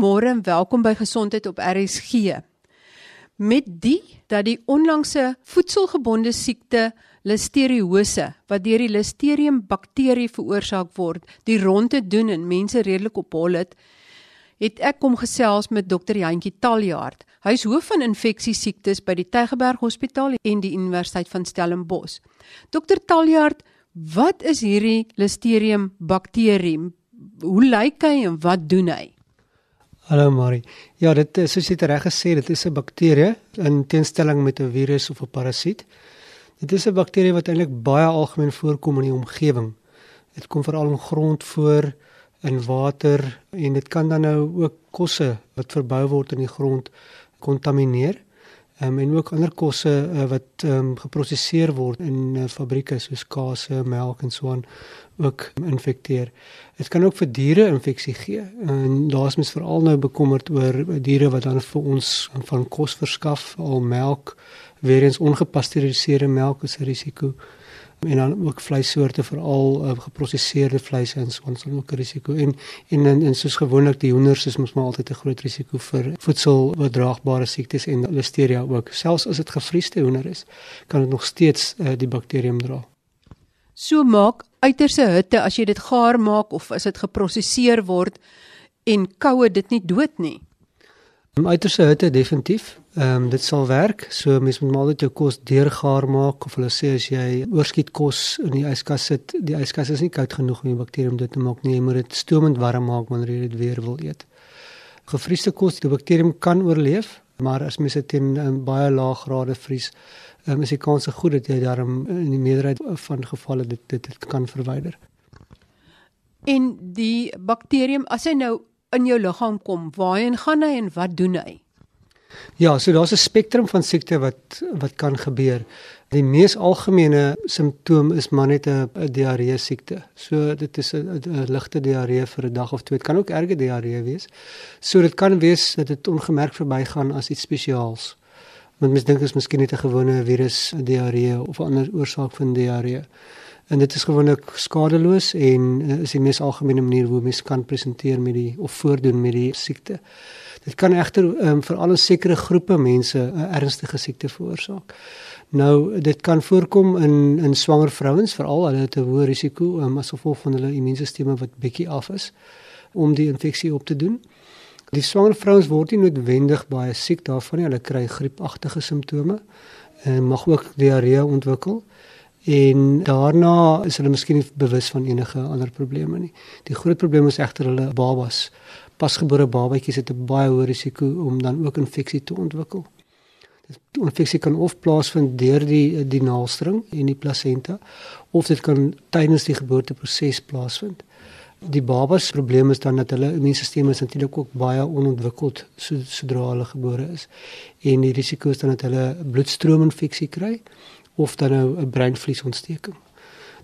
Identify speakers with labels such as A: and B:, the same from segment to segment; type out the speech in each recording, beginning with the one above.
A: Goeiemôre en welkom by Gesondheid op RSG. Met die dat die onlangse voedselgebonde siekte listeriose wat deur die Listerium bakterie veroorsaak word, die ronde doen en mense redelik ophol het, het ek kom gesels met dokter Jantjie Taljaard. Hy is hoof van infeksie siektes by die Tygerberg Hospitaal en die Universiteit van Stellenbosch. Dokter Taljaard, wat is hierdie Listerium bakterie? Hoe lyk hy en wat doen hy?
B: Hallo Marie. Ja, dit is soos jy reg gesê, dit is 'n bakterie in teenstelling met 'n virus of 'n parasiet. Dit is 'n bakterie wat eintlik baie algemeen voorkom in die omgewing. Dit kom veral in grond voor, in water en dit kan dan nou ook kosse wat verbou word in die grond kontamineer um, en ook ander kosse uh, wat um, geproseseer word in uh, fabrieke soos kaas, melk en so aan ook infekteer. Dit kan ook vir diere infeksie gee. En daar's mens veral nou bekommerd oor diere wat dan vir ons van kos verskaf, al melk, weer eens ongepasteuriseerde melk is 'n risiko en dan ook vleissoorte veral uh, geprosesseerde vleis en so ons ook 'n risiko. En en en, en soos gewoonlik die hoenders is mos maar altyd 'n groot risiko vir voedseloodraagbare siektes en listeria ook. Selfs as dit gevriesde hoender is kan dit nog steeds uh, die bakterium dra.
A: So maak uiterse hitte as jy dit gaar maak of as dit geprosesseer word en koue dit nie dood nie
B: Om uiterse hitte definitief. Ehm um, dit sal werk. So mens moet maar net jou kos deurgaar maak of hulle sê as jy oorskiet kos in die yskas sit, die yskas is nie koud genoeg om die bakterieë om dit te maak nie. Jy moet dit stoomend warm maak wanneer jy dit weer wil eet. Gevriesde kos, die bakterieë kan oorleef, maar as mens dit in, in baie lae grade vries, um, is die kans goed dat jy daarom in die meerderheid van gevalle dit dit, dit kan verwyder.
A: En die bakterieë, as hy nou in jou liggaam kom, waarheen gaan hy en wat doen hy?
B: Ja, so daar's 'n spektrum van siekte wat wat kan gebeur. Die mees algemene simptoom is maar net 'n diarree siekte. So dit is 'n ligte diarree vir 'n dag of twee. Dit kan ook erge diarree wees. So dit kan wees dat dit ongemerk verbygaan as iets spesiaals. Want mens dink is miskien net 'n gewone virus diarree of 'n ander oorsaak van diarree. En dit is gewoonlik skadeloos en uh, is die mees algemene manier hoe mens kan presenteer met die of voordoen met die siekte. Dit kan egter um, vir al 'n sekere groepe mense 'n uh, ernstige siekte veroorsaak. Nou dit kan voorkom in in swanger vrouens veral hulle het 'n hoë risiko um, as gevolg van hulle immuunstelsel wat bietjie af is om die infeksie op te doen. Die swanger vrouens word nie noodwendig baie siek daarvan nie. Hulle kry griepagtige simptome en mag ook diarree ontwikkel en daarna is hulle miskien nie bewus van enige ander probleme nie. Die groot probleem is egter hulle babas. Pasgebore babatjies het 'n baie hoë risiko om dan ook infeksie te ontwikkel. Die infeksie kan of plaasvind deur die die naaldstring en die plasenta of dit kan tydens die geboorteproses plaasvind. Die babas probleem is dan dat hulle immuunstelsel is natuurlik ook baie onontwikkeld so, sodra hulle gebore is. En die risiko is dan dat hulle bloedstroominfeksie kry of dan nou 'n breinvliesontsteking.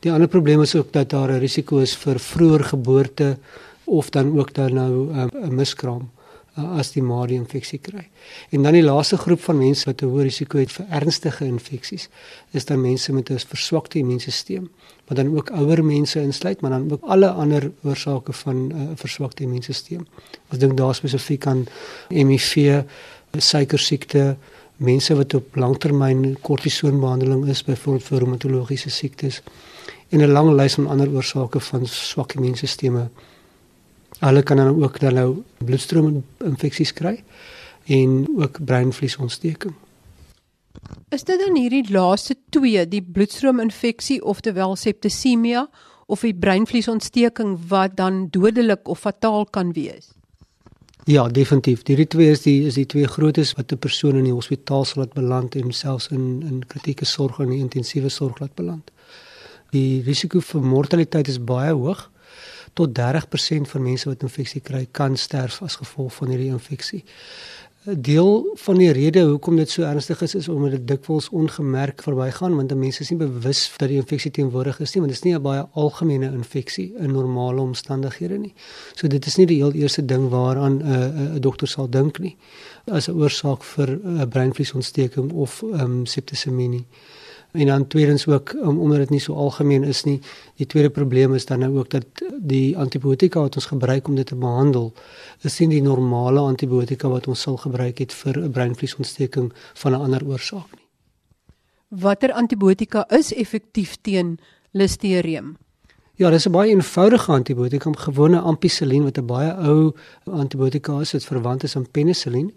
B: Die ander probleem is ook dat daar 'n risiko is vir vroeë geboorte of dan ook dan nou um, 'n miskraam uh, as die ma die infeksie kry. En dan die laaste groep van mense wat 'n hoë risiko het vir ernstige infeksies is dan mense met 'n verswakte immuunstelsel, maar dan ook ouer mense insluit, maar dan ook alle ander oorsake van 'n uh, verswakte immuunstelsel. Ons dink daar spesifiek aan HIV, suikersiekte, mense wat op langtermyn kortisoonbehandeling is byvoorbeeld vir reumatologiese siektes en 'n lang lys van ander oorsake van swak immuunstelsels. Hulle kan dan ook dan nou bloedstroominfeksies kry en ook breinvliesontsteking.
A: Is dit dan hierdie laaste twee, die bloedstroominfeksie oftewel septisemia of die breinvliesontsteking wat dan dodelik of fataal kan wees?
B: Ja, definitief. Die twee is die is die twee grootes wat 'n persoon in die hospitaal sal laat beland en selfs in in kritieke sorg en intensiewe sorg laat beland. Die risiko vir mortaliteit is baie hoog. Tot 30% van mense wat infeksie kry, kan sterf as gevolg van hierdie infeksie deel van die rede hoekom dit so ernstig is is omdat dit dikwels ongemerk verbygaan want mense is nie bewus dat die infeksie teenwoordig is nie want dit is nie 'n baie algemene infeksie in normale omstandighede nie. So dit is nie die heel eerste ding waaraan 'n uh, 'n dokter sal dink nie as 'n oorsaak vir 'n uh, breinvliesontsteking of ehm um, septisemie nie. En dan tweedens ook um, omdat dit nie so algemeen is nie, die tweede probleem is dan nou ook dat die antibiotika wat ons gebruik om dit te behandel, is nie die normale antibiotika wat ons sal gebruik het vir 'n breinvliesontsteking van 'n ander oorsaak nie.
A: Watter antibiotika is effektief teen Listeria?
B: Ja, dis 'n baie eenvoudige antibiotika, gewone ampicillin wat 'n baie ou antibiotika is wat verwant is aan penicillin.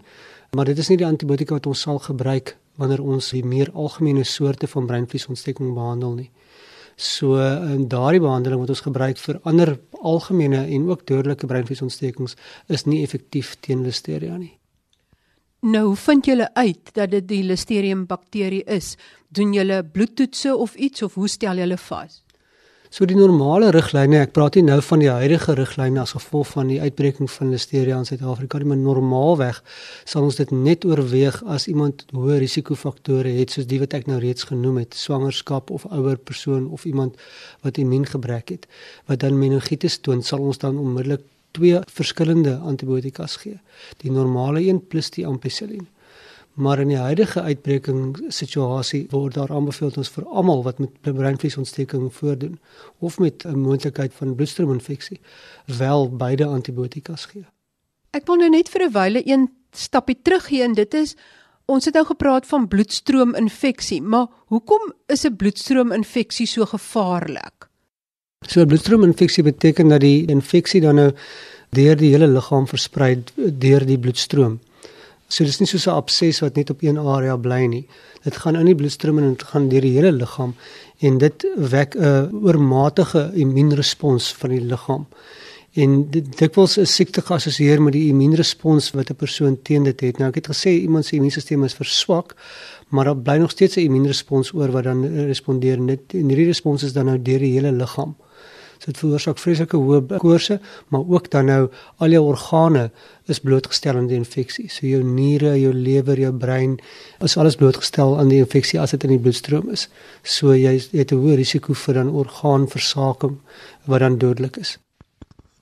B: Maar dit is nie die antibiotika wat ons sal gebruik wanneer ons die meer algemene soorte van breinvliesontsteking behandel nie. So in daardie behandeling wat ons gebruik vir ander algemene en ook dodelike breinvliesontstekings is nie effektief teen Listeria nie.
A: Nou, vind julle uit dat dit die Listerium bakterie is? Doen julle bloedtoetse of iets of hoe stel julle vas?
B: So die normale riglyne, ek praat nie nou van die huidige riglyne as gevolg van die uitbreking van Listeria in Suid-Afrika nie, maar normaalweg sal ons dit net oorweeg as iemand hoë risikofaktore het soos die wat ek nou reeds genoem het, swangerskap of ouer persoon of iemand wat immuungebrek het, wat dan meningitis toon, sal ons dan onmiddellik twee verskillende antibiotikas gee. Die normale een plus die ampicillin. Maar in die huidige uitbreking situasie word daar aanbeveel ons vir almal wat met breinvliesontsteking voordoen of met 'n moontlikheid van bloedstroominfeksie wel beide antibiotikas gee.
A: Ek wil nou net vir 'n wyle een stappie teruggee en dit is ons het nou gepraat van bloedstroominfeksie, maar hoekom is 'n bloedstroominfeksie so gevaarlik?
B: So 'n bloedstroominfeksie beteken dat die infeksie dan nou deur die hele liggaam versprei deur die bloedstroom. So dis nie soos 'n abses wat net op een area bly nie. Dit gaan in die bloedstroom en dit gaan deur die hele liggaam en dit wek 'n oormatige immuunrespons van die liggaam. En dit dikwels is siekte geassosieer met die immuunrespons wat 'n persoon teen dit het. Nou ek het gesê iemand se immuunstelsel is verswak, maar daar bly nog steeds 'n immuunrespons oor wat dan respondeer net en hierdie respons is dan nou deur die hele liggaam. So dit veroorsaak vreeslike hoë koorse, maar ook dan nou al jou organe is blootgestel aan die infeksie. So jou niere, jou lewer, jou brein is alles blootgestel aan die infeksie as dit in die bloedstroom is. So jy het 'n hoë risiko vir dan orgaanversaking wat dan dodelik is.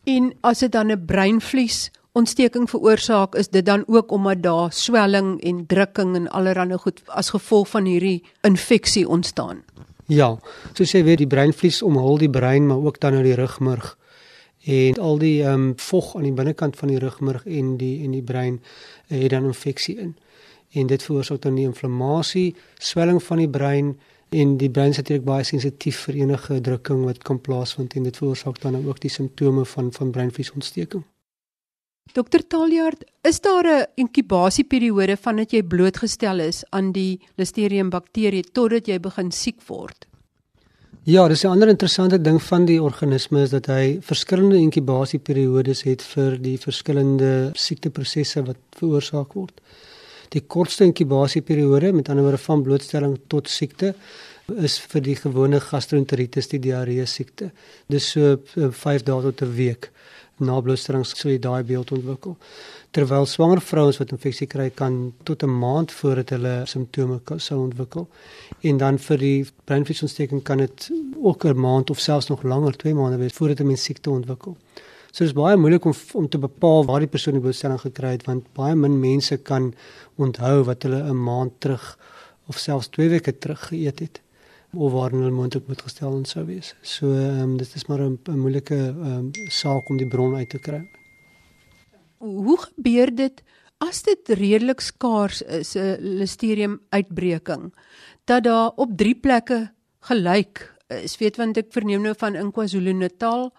A: En as dit dan 'n breinvlies ontsteking veroorsaak, is dit dan ook omdat daar swelling en drukking en allerlei goed as gevolg van hierdie infeksie ontstaan.
B: Ja, soos jy weet die breinvlies omhul die brein maar ook dan nou die rugmurg en al die ehm um, vog aan die binnekant van die rugmurg en die en die brein uh, het dan infeksie in. En dit veroorsaak dan die inflammasie, swelling van die brein en die brein is natuurlik baie sensitief vir enige drukking wat kan plaasvind en dit veroorsaak dan ook die simptome van van breinvliesontsteking.
A: Dokter Taljaard, is daar 'n inkubasieperiode vandat jy blootgestel is aan die Listeria bakterie totdat jy begin siek word?
B: Ja, dis 'n ander interessante ding van die organisme is dat hy verskillende inkubasieperiodes het vir die verskillende siekteprosesse wat veroorsaak word. Die kortste inkubasieperiode, met ander woorde van blootstelling tot siekte, is vir die gewone gastroenteritis, die diarree siekte. Dis so 5 dae tot 'n week na blootstelling sou jy daai beeld ontwikkel. Terwyl swanger vrouens wat infeksie kry kan tot 'n maand voordat hulle simptome sou ontwikkel. En dan vir die breinvliesontsteking kan dit ook 'n maand of selfs nog langer, 2 maande wees voordat 'n mens siekte ontwikkel. So dis baie moeilik om om te bepaal waar die persoon die blootstelling gekry het want baie min mense kan onthou wat hulle 'n maand terug of selfs 2 weke terug geëet het of waar hulle moontlik moet gestel en sou wees. So ehm um, dit is maar 'n moeilike ehm um, saak om die bron uit te kry.
A: Hoe gebeur dit as dit redelik skaars is 'n listerium uitbreking dat daar op drie plekke gelyk is weet want ek verneem nou van in KwaZulu-Natal,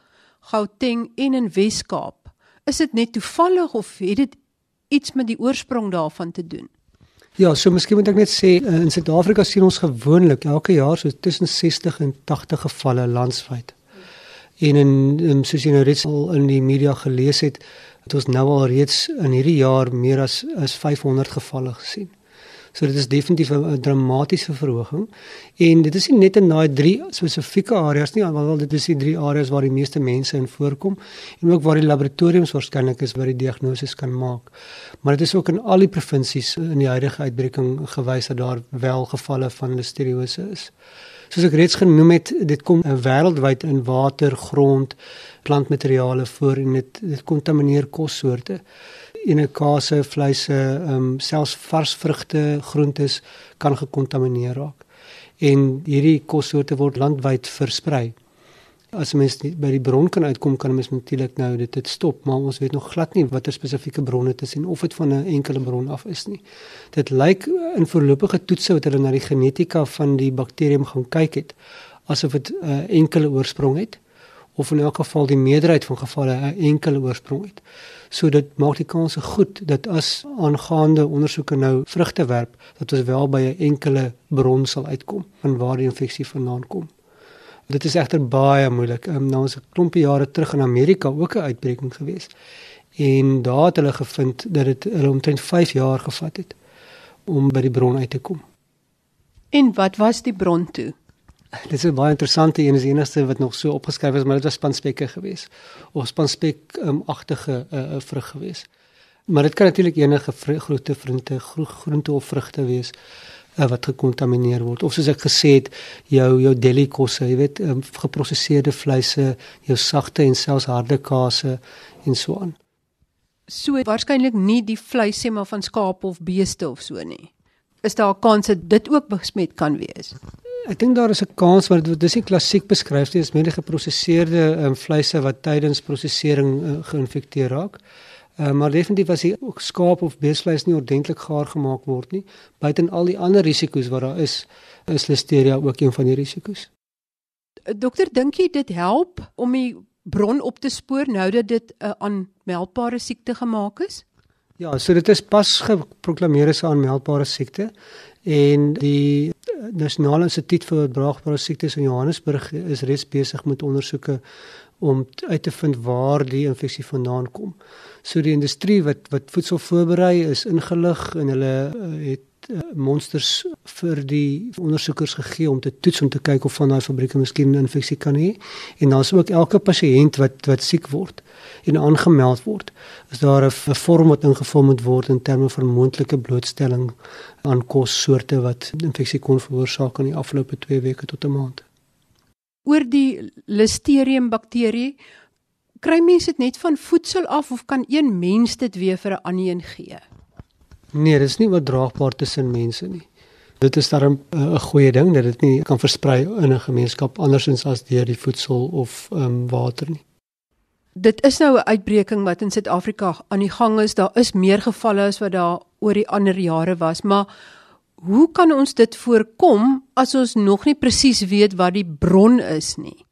A: Gauteng en in Wes-Kaap. Is dit net toevallig of het dit iets met die oorsprong daarvan te doen?
B: Ja, so miskien moet ek net sê eh, in Suid-Afrika sien ons gewoonlik elke jaar so tussen 60 en 80 gevalle landwyd. En in, in soos jy nou reeds al in die media gelees het, het ons nou al reeds in hierdie jaar meer as as 500 gevalle gesien. So dit is definitief 'n dramatiese verhoging en dit is nie net in daai drie spesifieke areas nie, alhoewel dit is die drie areas waar die meeste mense in voorkom en ook waar die laboratoriums waarskynlik is waar die diagnose kan maak. Maar dit is ook in al die provinsies in die huidige uitbreking gewys dat daar wel gevalle van listeriose is. Soos ek reeds genoem het, dit kom wêreldwyd in water, grond, plantmateriale voor en dit dit kontamineer kossoorte ene kase, vleise, ehm um, selfs vars vrugte, groentes kan gekontamineer raak. en hierdie kossoorte word landwyd versprei. As mens by die bron kan uitkom, kan mens natuurlik nou dit dit stop, maar ons weet nog glad nie watter spesifieke bronne dit is en of dit van 'n enkele bron af is nie. Dit lyk in voorlopige toetse wat hulle na die genetika van die bakterium gaan kyk het, asof dit 'n uh, enkele oorsprong het of in elk geval die meerderheid van gevalle 'n enkele oorsprong het. So dit maak die kans goed dat as aangaande ondersoeke nou vrugte werp, dat ons wel by 'n enkele bron sal uitkom van waar die infeksie vandaan kom. Dit is egter baie moeilik. Um, nou ons 'n klompie jare terug in Amerika ook 'n uitbreking gewees. En daar het hulle gevind dat dit hulle omtrent 5 jaar gevat het om by die bron uit te kom.
A: En wat was die bron toe?
B: Dit is 'n baie interessante een, is die enigste wat nog so opgeskryf is, maar dit was spanspekke gewees. Of spanspek um, agtige 'n uh, uh, vrug gewees. Maar dit kan natuurlik enige groente, vrugte, groente of vrugte wees uh, wat gekontamineer word. Of soos ek gesê het jou jou deli kosse jy weet um, geproseserde vleise jou sagte en selfs harde kase en so aan.
A: So waarskynlik nie die vleis sê maar van skaap of beeste of so nie. Is daar 'n kans dat dit ook besmet kan wees
B: Ek dink daar is 'n kans maar dit is nie klassiek beskryf nie, dit is meer geproseserde um, vleise wat tydens prosesering uh, geïnfekteer raak. Uh, maar definitief as die skaap of beesvleis nie ordentlik gaar gemaak word nie, buiten al die ander risiko's wat daar is, is listeria ook een van die risiko's.
A: Dokter, dink jy dit help om die bron op te spoor nou dat dit 'n uh, aanmeldbare siekte gemaak is?
B: Ja, so dit is pas geproklaameer as 'n aanmeldbare siekte en die Nasionale Instituut vir Oordraagbare Siektes in Johannesburg is reeds besig met ondersoeke om uit te vind waar die infeksie vandaan kom. So die industrie wat wat voedsel voorberei is ingelig en hulle uh, het uh, monsters vir die ondersoekers gegee om te toets om te kyk of van daai fabrieke miskien 'n infeksie kan hê. En dan is ook elke pasiënt wat wat siek word en aangemeld word, is daar 'n vorm wat ingevul moet word in terme van moontlike blootstelling aan kossoorte wat infeksie kon veroorsaak in die afgelope 2 weke tot 'n maand
A: oor die Listeria bakterie kry mense dit net van voedsel af of kan een mens dit weer vir 'n ander een gee?
B: Nee, dit is nie oordraagbaar tussen mense nie. Dit is eh, 'n uh, goeie ding dat dit nie kan versprei in 'n gemeenskap andersins as deur die voedsel of ehm um, water nie.
A: Dit is nou 'n uitbreking wat in Suid-Afrika aan die gang is. Daar is meer gevalle as wat daar oor die ander jare was, maar hoe kan ons dit voorkom as ons nog nie presies weet wat die bron is nie?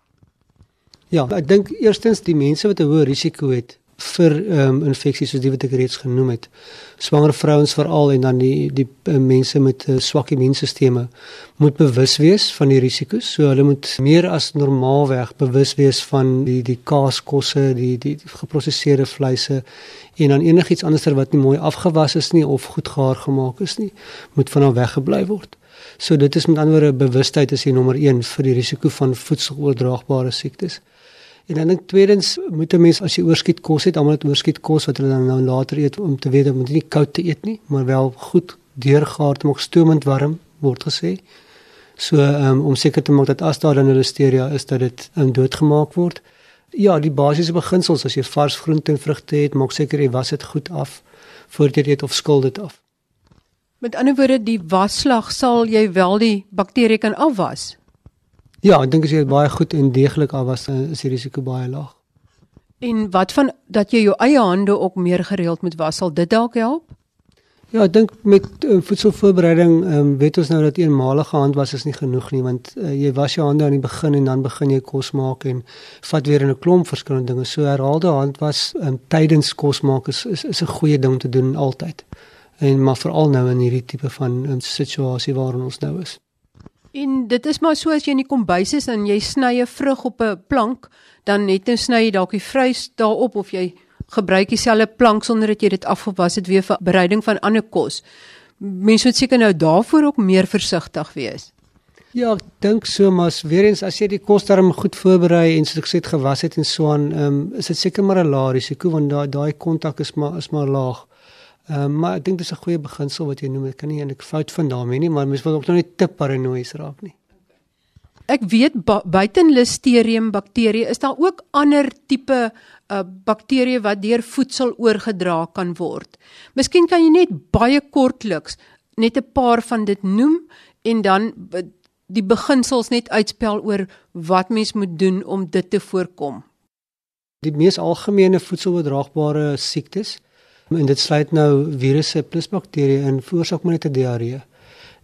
B: Ja, ek dink eerstens die mense wat 'n hoë risiko het vir ehm um, infeksies soos die wat ek reeds genoem het. Swanger vrouens veral en dan die die uh, mense met 'n uh, swak immuunstelsel moet bewus wees van die risiko's. So hulle moet meer as normaalweg bewus wees van die die kaaskosse, die die, geproseserde vleise en dan enigiets anderster wat nie mooi afgewas is nie of goed gaar gemaak is nie, moet van hom weggebly word. So dit is met ander woorde bewustheid is die nommer 1 vir die risiko van voedseloordraagbare siektes. En dan dink tweedens moet 'n mens as jy oorskiet kos het, almal het oorskiet kos wat hulle dan nou later eet om te weet dat moet nie koud te eet nie, maar wel goed deurgaar te maak stoomend warm word gesê. So um, om seker te maak dat as daar dan listeria is dat dit um, doodgemaak word. Ja, die basiese beginsels as jy vars groente en vrugte het, maak seker jy was dit goed af voor jy dit of skuld dit af.
A: Met ander woorde, die wasslag sal jy wel die bakterieë kan afwas.
B: Ja, ek dink as jy baie goed en deeglik af was, is die risiko baie laag.
A: En wat van dat jy jou eie hande ook meer gereeld moet was, sal dit dalk help?
B: Ja, ek dink met uh, voedselvoorbereiding, ehm um, weet ons nou dat eenmalige handwas is nie genoeg nie, want uh, jy was jou hande aan die begin en dan begin jy kos maak en vat weer in 'n klomp verskillende dinge. So herhaalde handwas um, tydens kos maak is is is 'n goeie ding te doen altyd. En maar veral nou in hierdie tipe van um, situasie waarin ons nou is.
A: En dit is maar so as jy in die kombuis is en jy sny 'n vrug op 'n plank, dan net nou sny jy dalk die vrys daarop of jy gebruik dieselfde plank sonder dat jy dit afgewas het weer vir bereiding van ander kos. Mense moet seker nou daarvoor ook meer versigtig wees.
B: Ja, ek dink so maar weer eens as jy die kos darm goed voorberei en soos ek sê het gewas het en so aan, um, is dit seker maar 'n lae risiko want daai daai kontak is maar is maar laag. Ehm um, maar ek dink dis 'n goeie beginsel wat jy noem. Ek kan nie eintlik fout vind daarmee nie, maar mens wil ook nog nie te paranoïes raak nie.
A: Ek weet buiten Listeria bakterieë is daar ook ander tipe uh, bakterieë wat deur voedsel oorgedra kan word. Miskien kan jy net baie kortliks net 'n paar van dit noem en dan die beginsels net uitspel oor wat mens moet doen om dit te voorkom?
B: Die mees algemene voedselbedraagbare siektes en dit sluit nou virusse plus bakterieë in veroorsaak maar net 'n diarree.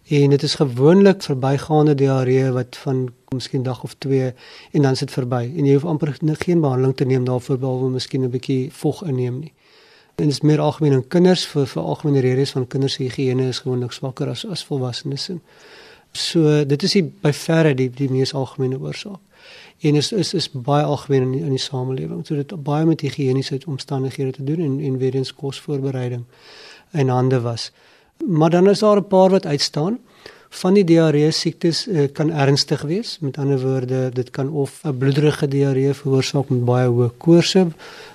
B: En dit is gewoonlik verbygaande diarree wat van miskien dag of 2 en dan sit verby en jy hoef amper geen behandeling te neem daarvoor behalwe miskien 'n bietjie vog inneem nie. En dit is meer algemeen in kinders vir vir algemene redes van kinders se higiëne is gewoonlik swakker as as volwassenes. So dit is die by verre die die mees algemene oorsaak. En is is is baie algemeen in die, in die samelewing. So dit baie met higiëniese omstandighede te doen en en weer eens kosvoorbereiding in hande was. Maar dan is daar 'n paar wat uitstaan van die diarree siektes uh, kan ernstig wees. Met ander woorde, dit kan of 'n bloederige diarree veroorsaak met baie hoë koorse.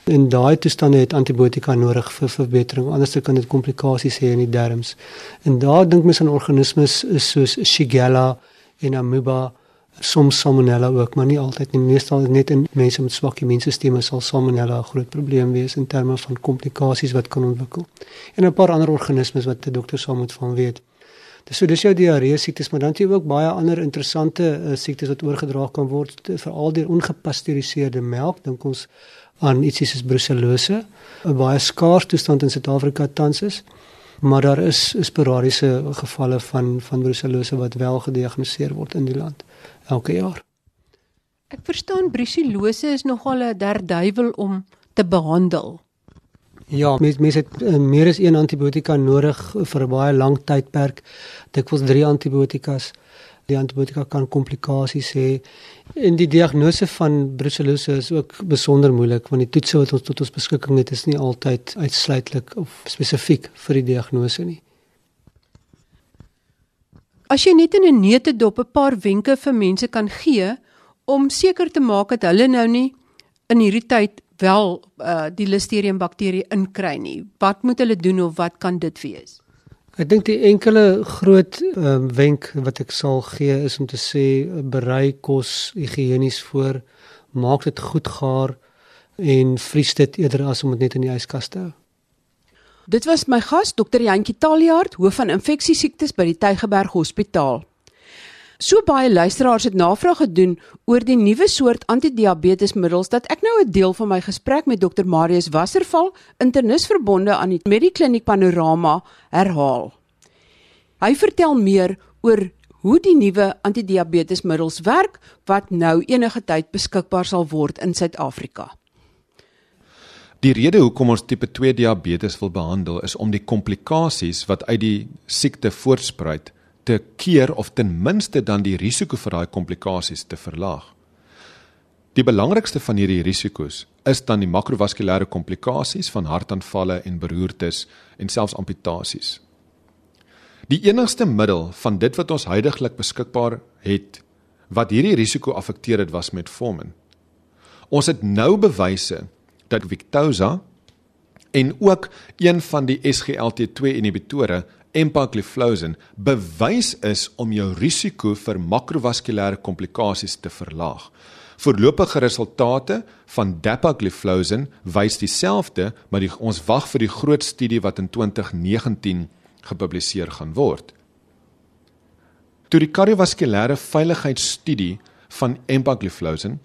B: In daai toestande het antibiotika nodig vir verbetering. Anders kan dit komplikasies hê in die darmes. En daar dink mens aan organismes soos Shigella en Amoeba, soms Salmonella ook, maar nie altyd nie. Meestal net in mense met swak immuunstelsels sal Salmonella 'n groot probleem wees in terme van komplikasies wat kan ontwikkel. En 'n paar ander organismes wat die dokter sal moet van weet. Dis so dis jou diarree siektes, maar dan het jy ook baie ander interessante uh, siektes wat oorgedra kan word, veral deur ongepasteuriseerde melk. Dink ons aan ietsie soos brucellose, 'n baie skaars toestand in Suid-Afrika tans is. Maar daar is sporadiese gevalle van van brucellose wat wel gediagnoseer word in die land elke jaar.
A: Ek verstaan brucellose is nogal 'n derduiwel om te behandel.
B: Ja, mens mens het uh, meer as een antibiotika nodig vir 'n baie lang tydperk. Dikwels 3 antibiotikas. Die antibiotika kan komplikasies hê. En die diagnose van brucellose is ook besonder moeilik want die toetse wat ons tot ons beskikking het is nie altyd uitsluitlik of spesifiek vir die diagnose nie.
A: As jy net in 'n neutedop 'n paar wenke vir mense kan gee om seker te maak dat hulle nou nie in hierdie tyd wel uh, die Listeria bakterie inkry nie. Wat moet hulle doen of wat kan dit wees?
B: Ek dink die enkele groot um, wenk wat ek sal gee is om te sê berei kos higiënies voor, maak dit goed gaar en vries dit eerder as om dit net in die yskas te hou.
C: Dit was my gas Dr. Jantjie Taljaard, hoof van infeksiesiektes by die Tygerberg Hospitaal. So baie luisteraars het navraag gedoen oor die nuwe soort antidiabetesmiddels dat ek nou 'n deel van my gesprek met Dr Marius Wasserval, internis verbonde aan die Medikliniek Panorama, herhaal. Hy vertel meer oor hoe die nuwe antidiabetesmiddels werk wat nou enige tyd beskikbaar sal word in Suid-Afrika.
D: Die rede hoekom ons tipe 2 diabetes wil behandel is om die komplikasies wat uit die siekte voortspruit te keer of ten minste dan die risiko vir daai komplikasies te verlaag. Die belangrikste van hierdie risiko's is dan die makrovaskulêre komplikasies van hartaanvalle en beroertes en selfs amputasies. Die enigste middel van dit wat ons heidaglik beskikbaar het wat hierdie risiko afekteer het was metformin. Ons het nou bewyse dat Victoza en ook een van die SGLT2 inhibitore empagliflozin bewys is om jou risiko vir makrovaskulêre komplikasies te verlaag. Voorlopige resultate van dapagliflozin wys dieselfde, maar die, ons wag vir die groot studie wat in 2019 gepubliseer gaan word. Toe die kardiovaskulêre veiligheidsstudie van empagliflozin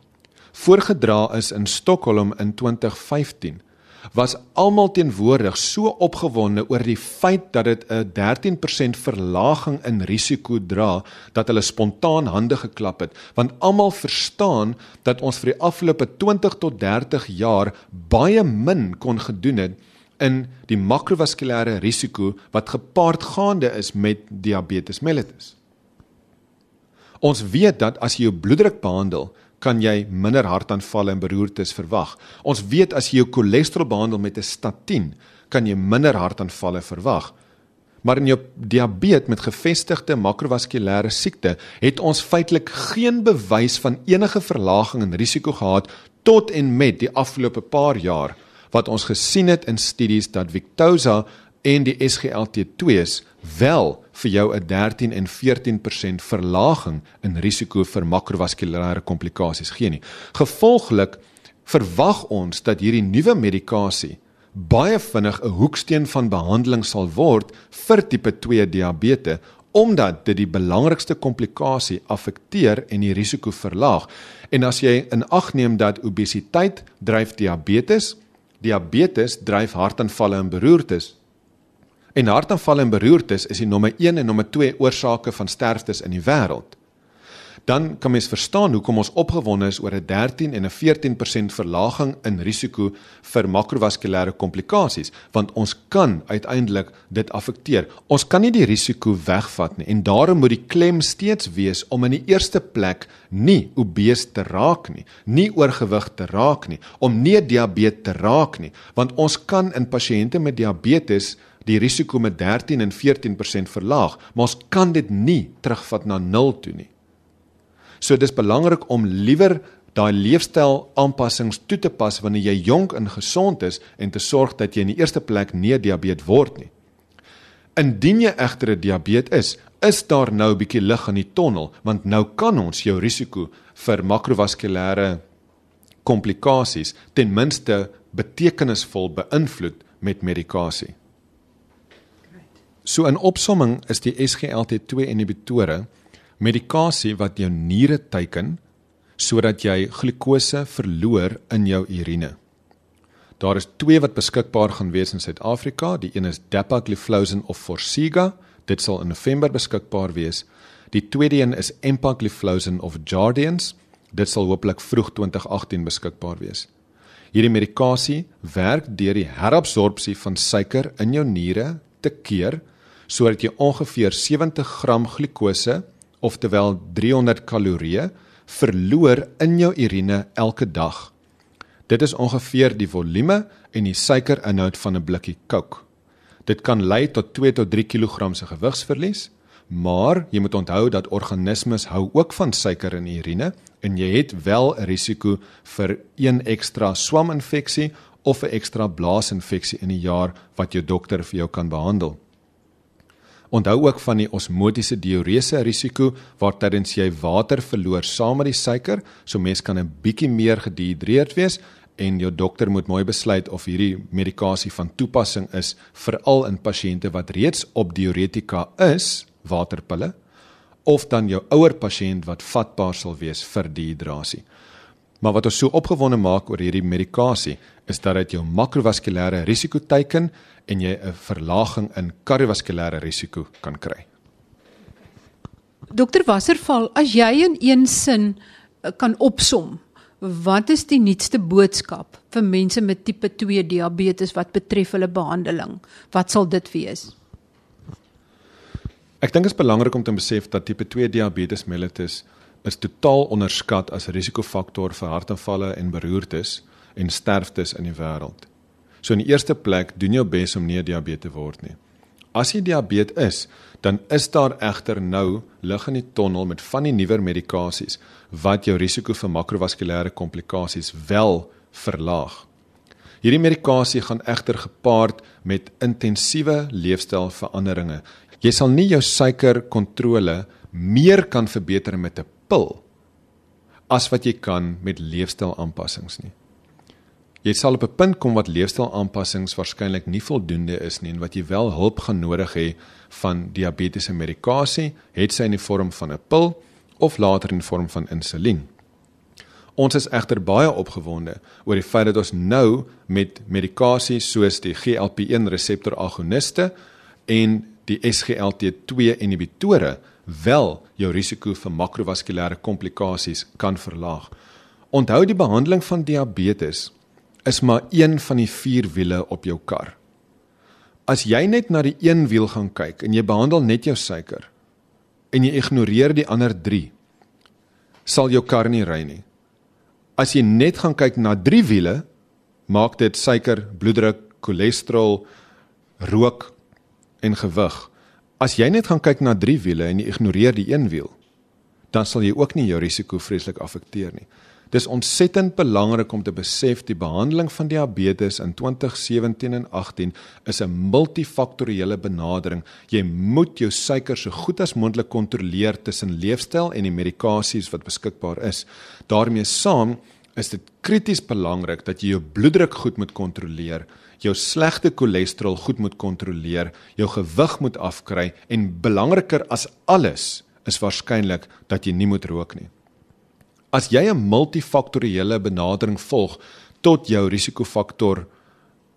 D: voorgedra is in Stockholm in 2015 was almal teenwoordig so opgewonde oor die feit dat dit 'n 13% verlaging in risiko dra dat hulle spontaan hande geklap het want almal verstaan dat ons vir die afgelope 20 tot 30 jaar baie min kon gedoen het in die makrovaskulêre risiko wat gepaard gaande is met diabetes mellitus. Ons weet dat as jy jou bloeddruk behandel, kan jy minder hartaanvalle en beroertes verwag. Ons weet as jy jou cholesterol behandel met 'n statien, kan jy minder hartaanvalle verwag. Maar in jou diabetes met gevestigde makrovaskulêre siekte het ons feitelik geen bewys van enige verlaging in risiko gehad tot en met die afgelope paar jaar wat ons gesien het in studies dat Victoza en die SGLT2s wel vir jou 'n 13 en 14% verlaging in risiko vir makrovaskulêre komplikasies gee nie. Gevolglik verwag ons dat hierdie nuwe medikasie baie vinnig 'n hoeksteen van behandeling sal word vir tipe 2 diabetes omdat dit die belangrikste komplikasie affekteer en die risiko verlaag. En as jy in ag neem dat obesiteit dryf diabetes, diabetes dryf hartaanvalle en beroertes. En hartaanvalle en beroertes is die nommer 1 en nommer 2 oorsake van sterftes in die wêreld dan kan mens verstaan hoekom ons opgewonde is oor 'n 13 en 'n 14% verlaging in risiko vir makrovaskulêre komplikasies, want ons kan uiteindelik dit affekteer. Ons kan nie die risiko wegvat nie en daarom moet die klem steeds wees om in die eerste plek nie obese te raak nie, nie oorgewig te raak nie, om nie diabetes te raak nie, want ons kan in pasiënte met diabetes die risiko met 13 en 14% verlaag, maar ons kan dit nie terugvat na 0 toe nie. So dis belangrik om liewer daai leefstyl aanpassings toe te pas wanneer jy jonk en gesond is en te sorg dat jy in die eerste plek nie diabetes word nie. Indien jy egter 'n diabetes is, is daar nou 'n bietjie lig in die tonnel want nou kan ons jou risiko vir makrovaskulêre komplikasies ten minste betekenisvol beïnvloed met medikasie. So in opsomming is die SGLT2 inhibitore medikasie wat jou niere teiken sodat jy glikose verloor in jou urine. Daar is twee wat beskikbaar gaan wees in Suid-Afrika. Die een is Dapagliflozin of Forxiga. Dit sal in November beskikbaar wees. Die tweede een is Empagliflozin of Jardiance. Dit sal hopelik vroeg 2018 beskikbaar wees. Hierdie medikasie werk deur die herabsorpsie van suiker in jou niere te keer sodat jy ongeveer 70 gram glikose oftewel 300 kalorieë verloor in jou urine elke dag. Dit is ongeveer die volume en die suikerinhoud van 'n blikkie Coke. Dit kan lei tot 2 tot 3 kg se gewigsverlies, maar jy moet onthou dat organismes hou ook van suiker in die urine en jy het wel 'n risiko vir een ekstra swaminfeksie of 'n ekstra blaasinfeksie in 'n jaar wat jou dokter vir jou kan behandel. Onthou ook van die osmotiese diurese risiko waar tydens jy water verloor saam met die suiker, so mens kan 'n bietjie meer gedihidreerd wees en jou dokter moet mooi besluit of hierdie medikasie van toepassing is veral in pasiënte wat reeds op diuretika is, waterpille, of dan jou ouer pasiënt wat vatbaar sal wees vir dehydrasie. Maar wat ons so opgewonde maak oor hierdie medikasie is dat dit jou makrovaskulêre risiko teiken en jy 'n verlaging in kardiovaskulêre risiko kan kry.
A: Dokter Wasserval, as jy in een sin eh, kan opsom, wat is die nuutste boodskap vir mense met tipe 2 diabetes wat betref hulle behandeling? Wat sal dit wees?
D: Ek dink dit is belangrik om te besef dat tipe 2 diabetes mellitus is totaal onderskat as risikofaktor vir hartaanvalle en beroertes en sterftes in die wêreld. So in die eerste plek doen jou bes om nie diabetes te word nie. As jy diabetes is, dan is daar egter nou lig in die tonnel met van die nuwer medikasies wat jou risiko vir makrovaskulêre komplikasies wel verlaag. Hierdie medikasie gaan egter gepaard met intensiewe leefstylveranderinge. Jy sal nie jou suikerkontrole meer kan verbeter met 'n pil as wat jy kan met leefstylaanpassings nie. Jy sal op 'n punt kom wat leefstylaanpassings waarskynlik nie voldoende is nie en wat jy wel hulp gaan nodig hê van diabetiese medikasie, het sy in die vorm van 'n pil of later in vorm van insulien. Ons is egter baie opgewonde oor die feit dat ons nou met medikasie soos die GLP-1 reseptor agoniste en die SGLT2 inhibitore wel jou risiko vir makrovaskulêre komplikasies kan verlaag. Onthou die behandeling van diabetes is maar een van die vier wiele op jou kar. As jy net na die een wiel gaan kyk en jy behandel net jou suiker en jy ignoreer die ander 3, sal jou kar nie ry nie. As jy net gaan kyk na 3 wiele, maak dit suiker, bloeddruk, cholesterol, rook en gewig. As jy net gaan kyk na 3 wiele en jy ignoreer die een wiel, dan sal jy ook nie jou risiko vreeslik affekteer nie. Dis ontsettend belangrik om te besef die behandeling van diabetes in 2017 en 18 is 'n multifaktoriële benadering. Jy moet jou suiker so goed as moontlik kontroleer tussen leefstyl en die medikasies wat beskikbaar is. daarmee saam is dit krities belangrik dat jy jou bloeddruk goed moet kontroleer, jou slegte cholesterol goed moet kontroleer, jou gewig moet afkry en belangriker as alles is waarskynlik dat jy nie moet rook nie. As jy 'n multifaktoriële benadering volg tot jou risikofaktor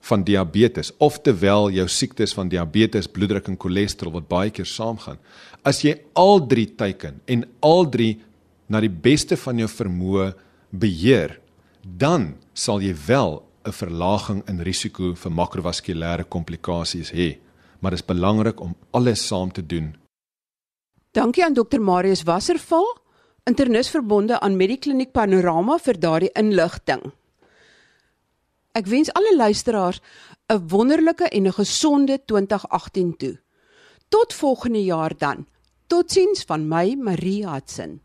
D: van diabetes of terwyl jou siektes van diabetes, bloeddruk en cholesterol wat baie keer saamgaan. As jy al drie teiken en al drie na die beste van jou vermoë beheer, dan sal jy wel 'n verlaging in risiko vir makrovaskulêre komplikasies hê. Maar dit is belangrik om alles saam te doen.
C: Dankie aan Dr Marius Wasserval, internis verbonde aan Medikliniek Panorama vir daardie inligting. Ek wens alle luisteraars 'n wonderlike en 'n gesonde 2018 toe. Tot volgende jaar dan. Totsiens van my Marie Hudson.